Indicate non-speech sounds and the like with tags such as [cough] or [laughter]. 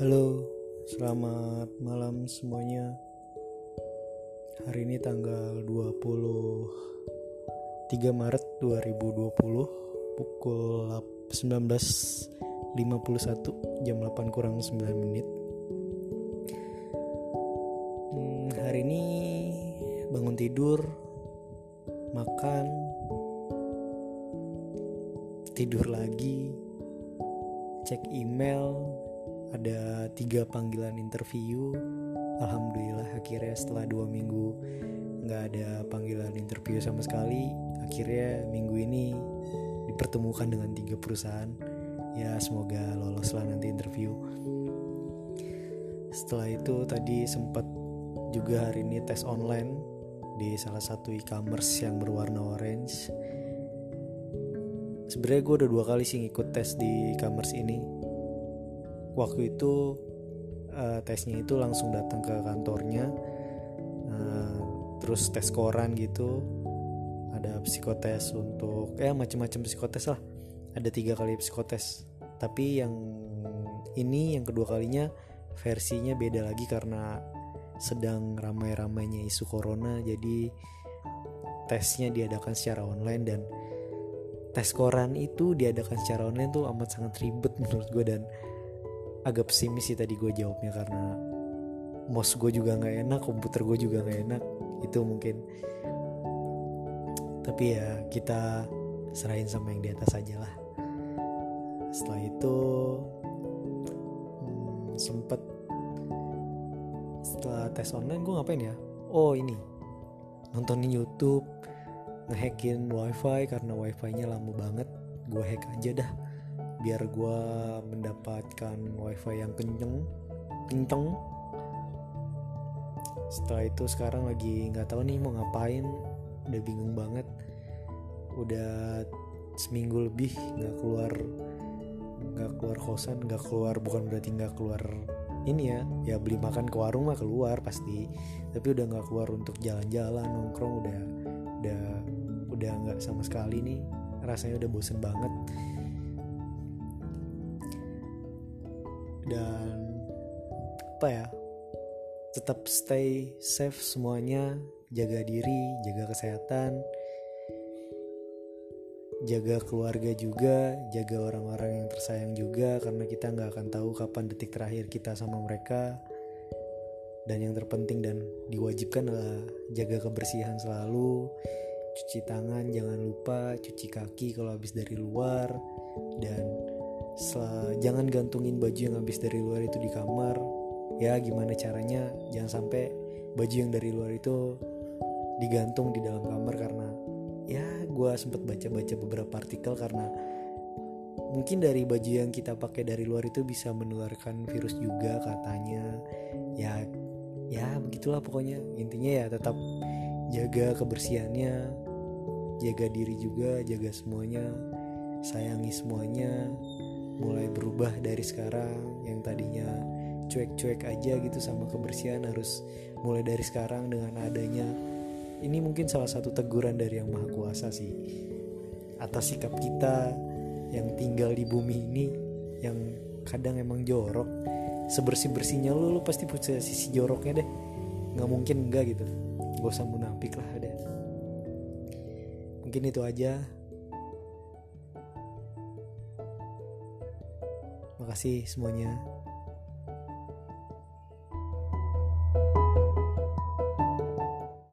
Halo, selamat malam semuanya. Hari ini tanggal 23 Maret 2020 pukul 19.51 jam 8 kurang 9 menit. Hmm, hari ini bangun tidur, makan, tidur lagi, cek email, ada tiga panggilan interview. Alhamdulillah akhirnya setelah dua minggu nggak ada panggilan interview sama sekali akhirnya minggu ini dipertemukan dengan tiga perusahaan. Ya semoga lolos lah nanti interview. Setelah itu tadi sempat juga hari ini tes online di salah satu e-commerce yang berwarna orange. Sebenarnya gue udah dua kali sih ngikut tes di e-commerce ini waktu itu uh, tesnya itu langsung datang ke kantornya. Uh, terus tes koran gitu. Ada psikotes untuk ya macam-macam psikotes lah. Ada tiga kali psikotes. Tapi yang ini yang kedua kalinya versinya beda lagi karena sedang ramai-ramainya isu corona. Jadi tesnya diadakan secara online dan tes koran itu diadakan secara online tuh amat sangat ribet [laughs] menurut gue dan agak pesimis sih tadi gue jawabnya karena mouse gue juga nggak enak komputer gue juga nggak enak itu mungkin. Tapi ya kita serahin sama yang di atas aja lah. Setelah itu hmm, sempet setelah tes online gue ngapain ya? Oh ini. Nontonin YouTube ngehackin wifi karena wifi-nya lama banget gue hack aja dah biar gue mendapatkan wifi yang kenceng kenceng. Setelah itu sekarang lagi nggak tahu nih mau ngapain. Udah bingung banget. Udah seminggu lebih nggak keluar nggak keluar kosan nggak keluar bukan berarti nggak keluar ini ya ya beli makan ke warung mah keluar pasti. Tapi udah nggak keluar untuk jalan-jalan nongkrong udah udah udah nggak sama sekali nih. Rasanya udah bosen banget dan apa ya? Tetap stay safe semuanya. Jaga diri jaga kesehatan. Jaga keluarga juga jaga orang-orang yang tersayang juga karena kita nggak akan tahu kapan detik terakhir kita sama mereka. Dan yang terpenting dan diwajibkan adalah jaga kebersihan selalu cuci tangan jangan lupa cuci kaki kalau habis dari luar dan Jangan gantungin baju yang habis dari luar itu di kamar. Ya gimana caranya? Jangan sampai baju yang dari luar itu digantung di dalam kamar karena ya gue sempat baca-baca beberapa artikel karena mungkin dari baju yang kita pakai dari luar itu bisa menularkan virus juga katanya. Ya ya begitulah pokoknya. Intinya ya tetap jaga kebersihannya jaga diri juga jaga semuanya sayangi semuanya mulai berubah dari sekarang yang tadinya cuek-cuek aja gitu sama kebersihan harus mulai dari sekarang dengan adanya ini mungkin salah satu teguran dari yang maha kuasa sih atas sikap kita yang tinggal di bumi ini yang kadang emang jorok. Sebersih bersihnya lu lu pasti punya sisi joroknya deh. Nggak mungkin enggak gitu. Gak usah munafik lah deh mungkin itu aja Makasih semuanya.